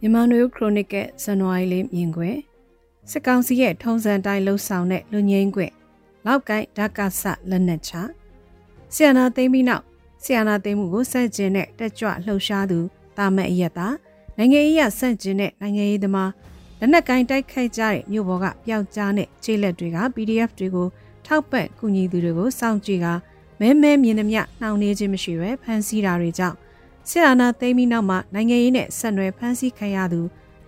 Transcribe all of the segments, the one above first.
မြန်မာနွေခရိုနီကယ်ဇန်နဝါရီလမြင်ကွယ်စစ်ကောင်စီရဲ့ထုံးစံတိုင်းလှုပ်ဆောင်တဲ့လူငိမ့်ကွယ်လောက်ကိုင်းဓာကဆလက်နက်ချဆီယနာသိမ်းပြီးနောက်ဆီယနာသိမ်းမှုကိုစန့်ကျင်တဲ့တက်ကြွလှုပ်ရှားသူတာမတ်အရက်တာနိုင်ငံရေးရစန့်ကျင်တဲ့နိုင်ငံရေးသမားလက်နက်ကိုင်းတိုက်ခိုက်ကြတဲ့မြို့ပေါ်ကပျောက်ကြားတဲ့ခြေလက်တွေက PDF တွေကိုထောက်ပံ့ကူညီသူတွေကိုစောင့်ကြည့်ကမဲမဲမြင်သမျှနှောင့်နှေးခြင်းမရှိဘဲဖမ်းဆီးတာတွေကြောင့် စစ်အာဏာသိမ်းပြီးနောက်မှာနိုင်ငံရေးနဲ့ဆက်နွယ်ဖမ်းဆီးခံရသူ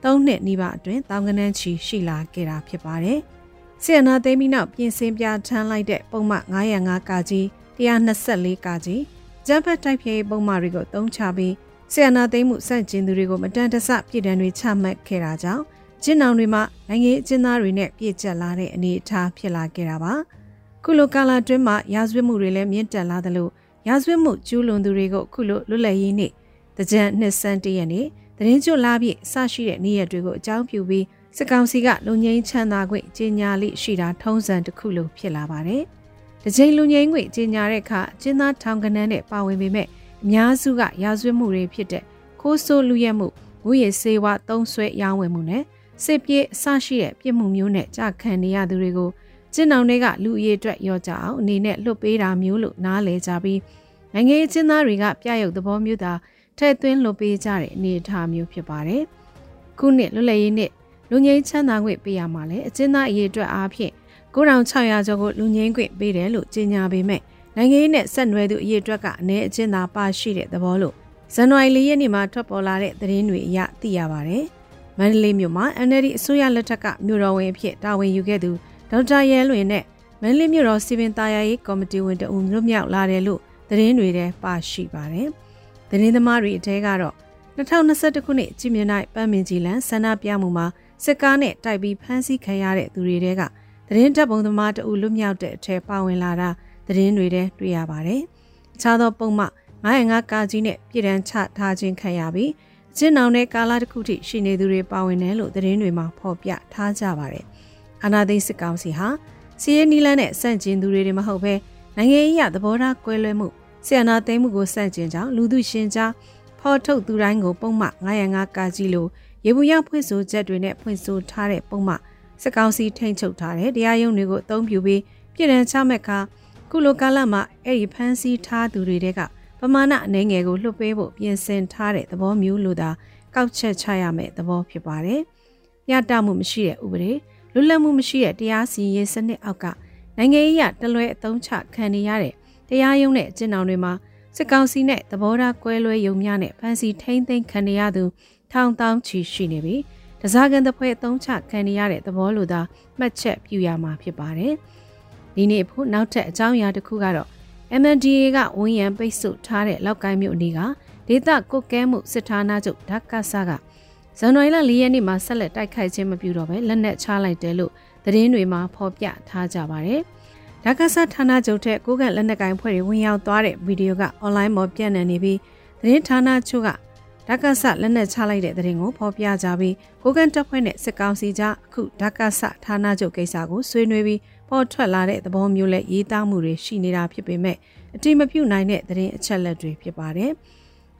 ၃နှစ်နီးပါးအတွင်းတောင်ကနန်းချီရှိလာခဲ့တာဖြစ်ပါတယ်။စစ်အာဏာသိမ်းပြီးနောက်ပြင်ဆင်ပြဋ္ဌာန်းလိုက်တဲ့ပုံမှန်905ကကြီး124ကကြီးဂျမ်ဖတ်တိုက်ဖျက်ရေးပုံမှန်တွေကိုတုံးချပြီးစစ်အာဏာသိမ်းမှုစန့်ကျင်သူတွေကိုမတန်တဆပြည်တံတွေချမှတ်ခဲ့တာကြောင့်ကျင်းအောင်တွေမှာနိုင်ငံရေးအကျဉ်းသားတွေနဲ့ပြည့်ကျက်လာတဲ့အနေအထားဖြစ်လာခဲ့တာပါ။ခုလိုကာလအတွင်းမှာရာဇဝတ်မှုတွေလည်းမြင့်တက်လာသလို ရာဇဝတ်မှုကျူးလွန်သူတွေကိုခုလိုလွတ်လပ်ရေးနေ့တကြံနှစ်ဆန်းတရက်နေ့တရင်ကျွလာပြည့်စရှိတဲ့နေ့ရက်တွေကိုအကြောင်းပြုပြီးစစ်ကောင်စီကလူငိမ့်ချမ်းသာခွင့်ကြီးညာလိရှိတာထုံးစံတစ်ခုလိုဖြစ်လာပါတယ်။တကြိမ်လူငိမ့်ခွင့်ကြီးညာတဲ့အခါကျင်းသားထောင်ကနန်းနဲ့ပါဝင်ပေမဲ့အများစုကရာဇဝတ်မှုတွေဖြစ်တဲ့ခိုးဆိုးလူရဲမှုငွေရစေဝါသုံးဆွဲရောင်းဝယ်မှုနဲ့စစ်ပြေးအစရှိတဲ့ပြစ်မှုမျိုးနဲ့ကြခံနေရသူတွေကို ကျင်းအောင်တွေကလူအရေးအတွက်ရောကြအောင်အနေနဲ့လွတ်ပေးတာမျိုးလို့နားလဲကြပြီးနိုင်ငံရေးချင်းသားတွေကပြရုပ်သဘောမျိုးသာထည့်သွင်းလွတ်ပေးကြတဲ့အနေအထားမျိုးဖြစ်ပါတယ်။ခုနှစ်လွတ်လပ်ရေးနှစ်လူငင်းချမ်းသာခွင့်ပေးရမှာလဲအကျဉ်းသားအရေးအတွက်အားဖြင့်9600ကျော်ကိုလူငင်းခွင့်ပေးတယ်လို့ကြေညာပေမဲ့နိုင်ငံရေးနဲ့ဆက်နွယ်သူအရေးအတွက်ကအနည်းအကျဉ်းသာပါရှိတဲ့သဘောလို့ဇန်နဝါရီလရက်နေ့မှာထွက်ပေါ်လာတဲ့သတင်းတွေအရသိရပါတယ်။မန္တလေးမြို့မှာ NLD အစိုးရလက်ထက်ကမြို့တော်ဝင်အဖြစ်တာဝန်ယူခဲ့သူ ဒေါက်တာရဲလွင်နဲ့မန္တလေးမြို့တော်စီပင်သားယာရေးကော်မတီဝင်တအုံလွတ်မြောက်လာတယ်လို့သတင်းတွေထဲပါရှိပါတယ်။သတင်းသမားတွေအထဲကတော့2021ခုနှစ်ကြည်မြနိုင်ပန်းမင်ကြီးလန်ဆန္ဒပြမှုမှာစစ်ကားနဲ့တိုက်ပြီးဖမ်းဆီးခံရတဲ့သူတွေတဲကသတင်းတပ်ပုံသမားတအုပ်လွတ်မြောက်တဲ့အထက်ပါဝင်လာတာသတင်းတွေထဲတွေ့ရပါတယ်။အခြားသောပုံမှ905ကာကြီးနဲ့ပြည်တန်းချထားခြင်းခံရပြီးအကျဉ်းအောင်တဲ့ကာလတစ်ခုထိရှိနေသူတွေပါဝင်တယ်လို့သတင်းတွေမှာဖော်ပြထားကြပါတယ်။ အာနာသိစစ်ကောင်စီဟာစီးရဲနီလန်းနဲ့စန့်ကျင်သူတွေတွေမဟုတ်ဘဲနိုင်ငံရေးရသဘောထားကွဲလွဲမှုဆီယနာသိမ်းမှုကိုစန့်ကျင်ကြောင်းလူသူရှင်ကြားဖော်ထုတ်သူတိုင်းကိုပုံမှ905ကာကြီးလိုရေဘူးရဖွင့်ဆိုချက်တွေနဲ့ဖွင့်ဆိုထားတဲ့ပုံမှစစ်ကောင်စီထိန်ချုပ်ထားတဲ့တရားရုံးတွေကိုအသုံးပြုပြီးပြည်ထန်ချမဲ့ခါခုလိုကာလမှာအဲ့ဒီဖမ်းဆီးထားသူတွေတဲကပမာဏအနေငယ်ကိုလွှတ်ပေးဖို့ပြင်ဆင်ထားတဲ့သဘောမျိုးလိုသာကောက်ချက်ချရမယ့်သဘောဖြစ်ပါတယ်။ညတမှုမရှိတဲ့ဥပဒေ လွတ်လပ်မှုမရှိတဲ့တရားစီရင်စနစ်အောက်ကနိုင်ငံရေးရတလွဲအသုံးချခံနေရတဲ့တရားရုံးနဲ့အကျဉ်းထောင်တွေမှာစစ်ကောင်စီနဲ့သဘောထားကွဲလွဲယုံများနဲ့ဖမ်းဆီးထိန်းသိမ်းခံရသူထောင်တောင်းချီရှိနေပြီးတစားကန်တစ်ဖွဲ့အသုံးချခံရတဲ့သဘောလိုသာမှတ်ချက်ပြုရမှာဖြစ်ပါတယ်။ဒီနေ့ဖို့နောက်ထပ်အကြောင်းအရာတစ်ခုကတော့ MNDA ကဝန်ရံပိတ်ဆို့ထားတဲ့လောက်ကိုင်းမြို့အနီးကဒေသကုတ်ကဲမှုစစ်ဌာနချုပ်ဓာတ်ကဆာက ဇန်နဝါရီလ၄ရက်နေ့မှာဆက်လက်တိုက်ခိုက်ခြင်းမပြုတော့ဘဲလက်နက်ချလိုက်တယ်လို့သတင်းတွေမှာဖော်ပြထားကြပါတယ်။ဓာကဆာဌာနချုပ်ထက်ကိုကန့်လက်နက်ကိုင်ဖွဲ့တွေဝင်ရောက်သွားတဲ့ဗီဒီယိုကအွန်လိုင်းပေါ်ပြန့်နှံ့နေပြီးသတင်းဌာနချုပ်ကဓာကဆလက်နက်ချလိုက်တဲ့သတင်းကိုဖော်ပြကြပြီးကိုကန့်တပ်ဖွဲ့နဲ့စစ်ကောင်စီကြားအခုဓာကဆဌာနချုပ်ကိစ္စကိုဆွေးနွေးပြီးပေါ်ထွက်လာတဲ့သဘောမျိုးနဲ့ရေးသားမှုတွေရှိနေတာဖြစ်ပေမဲ့အတိမပြုနိုင်တဲ့သတင်းအချက်လက်တွေဖြစ်ပါတယ်။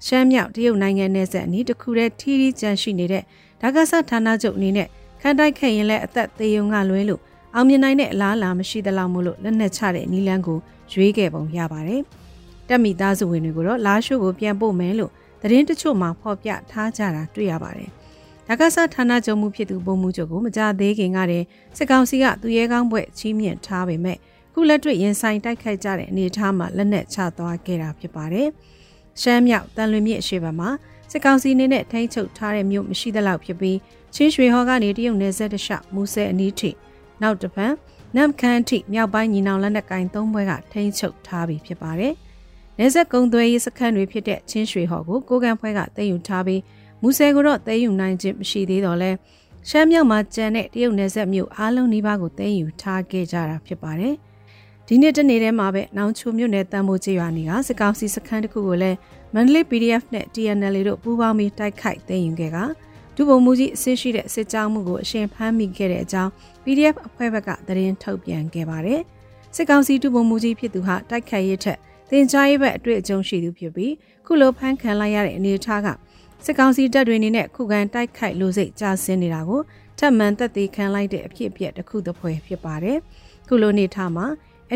ရှမ်းမြောက်တရုတ်နိုင်ငံနယ်စပ်အနီးတစ်ခုတည်းထီးထီးကျန်ရှိနေတဲ့ဓာကဆဌာနချုပ်အနေနဲ့ခန်းတိုက်ခဲ့ရင်လည်းအသက်သေးုံကလွဲလို့အောင်မြင်နိုင်တဲ့အလားအလာမရှိသလောက်မို့လို့လက်နက်ချတဲ့နီလန်းကိုရွေးခဲ့ပုံရပါတယ်။တက်မိသားစုဝင်တွေကိုတော့လာရှိုးကိုပြန်ပို့မယ်လို့သတင်းတချို့မှာဖော်ပြထားကြတာတွေ့ရပါတယ်။ဒါကစားဌာနချုပ်မှုဖြစ်သူပုံမှုချုပ်ကိုမကြသေးခင်ကတည်းစစ်ကောင်စီကသူရဲကောင်းဘွဲ့ချီးမြှင့်ထားပေမဲ့ခုလက်တွေ့ရင်ဆိုင်တိုက်ခိုက်ကြတဲ့အနေအထားမှာလက်နက်ချသွားခဲ့တာဖြစ်ပါတယ်။ ရှမ်းမြောက်တန်လွင်မြစ်အရှိဘက်မှာစစ်ကောင်စီနေနဲ့ထိန်းချုပ်ထားတဲ့မြို့မရှိသလောက်ဖြစ်ပြီးချင်းရွှေဟောကနေတရုတ်နယ်စပ်တလျှောက်မူဆဲအနီးထိနောက်တစ်ဖက်နမ်ခန်းထိမြောက်ပိုင်းညီနောင်လက်နက်ကင်သုံးဘွဲကထိန်းချုပ်ထားပြီးဖြစ်ပါတယ်။နေဆက်ကုံသွဲရေးစခန်းတွေဖြစ်တဲ့ချင်းရွှေဟော်ကိုကိုကန်ဖွဲကတည်ယူထားပြီးမူဆယ်ကိုတော့တည်ယူနိုင်ခြင်းမရှိသေးတော့လဲရှမ်းမြောက်မှာကျန်တဲ့တရုတ်နယ်ဆက်မြို့အားလုံးနီးပါးကိုတည်ယူထားခဲ့ကြတာဖြစ်ပါတယ်။ ဒီနေ့တနေ့တည်းမှာပဲနောင်ချိုမြို့နယ်တန်မိုးကျေးရွာနေကစကောင်းစီစခန်းတစ်ခုကိုလည်းမန္တလေး PDF နဲ့ TNL တို့ပူးပေါင်းပြီးတိုက်ခိုက်သိမ်းယူခဲ့ကဒုဗိုလ်မှူးကြီးအဆင့်ရှိတဲ့စစ်ကြောင်းမှုကိုအရှင်ဖမ်းမိခဲ့တဲ့အကြောင်း PDF အဖွဲ့ဘက်ကသတင်းထုတ်ပြန်ခဲ့ပါတယ်။စစ်ကောင်စီဒုဗိုလ်မှူးကြီးဖြစ်သူဟာတိုက်ခိုက်ရေးထက်တင်ကြားရေးဘက်အတွေ့အကြုံရှိသူဖြစ်ပြီးခုလိုဖမ်းခံလိုက်ရတဲ့အနေအထားကစစ်ကောင်စီတပ်တွေအနေနဲ့ခုခံတိုက်ခိုက်လို့စိတ်ကြာဆင်းနေတာကိုထပ်မံသက်သေခံလိုက်တဲ့အဖြစ်အပျက်တစ်ခုတစ်ဖွဲဖြစ်ပါတယ်။ခုလိုနေထားမှာ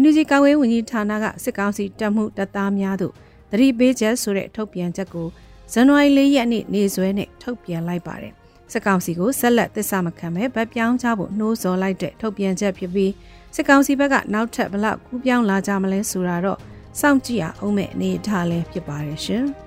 NUG ကာဝေးဝန်ကြီးဌာနကစစ်ကောင်စီတပ်မှုတပ်သားများတို့သတိပေးချက်ဆိုတဲ့ထုတ်ပြန်ချက်ကိုဇန်နဝါရီ၄ရက်နေ့နေ့စွဲနဲ့ထုတ်ပြန်လိုက်ပါတယ်။စစ်ကောင်စီကိုဆက်လက်သစ္စာမခံပဲဗတ်ပြောင်းချဖို့နှိုးဆော်လိုက်တဲ့ထုတ်ပြန်ချက်ဖြစ်ပြီးစစ်ကောင်စီဘက်ကနောက်ထပ်ဘလောက်ကူးပြောင်းလာကြမလဲဆိုတာတော့စောင့်ကြည့်ရအောင်မဲ့အနေအထားလည်းဖြစ်ပါတယ်ရှင်။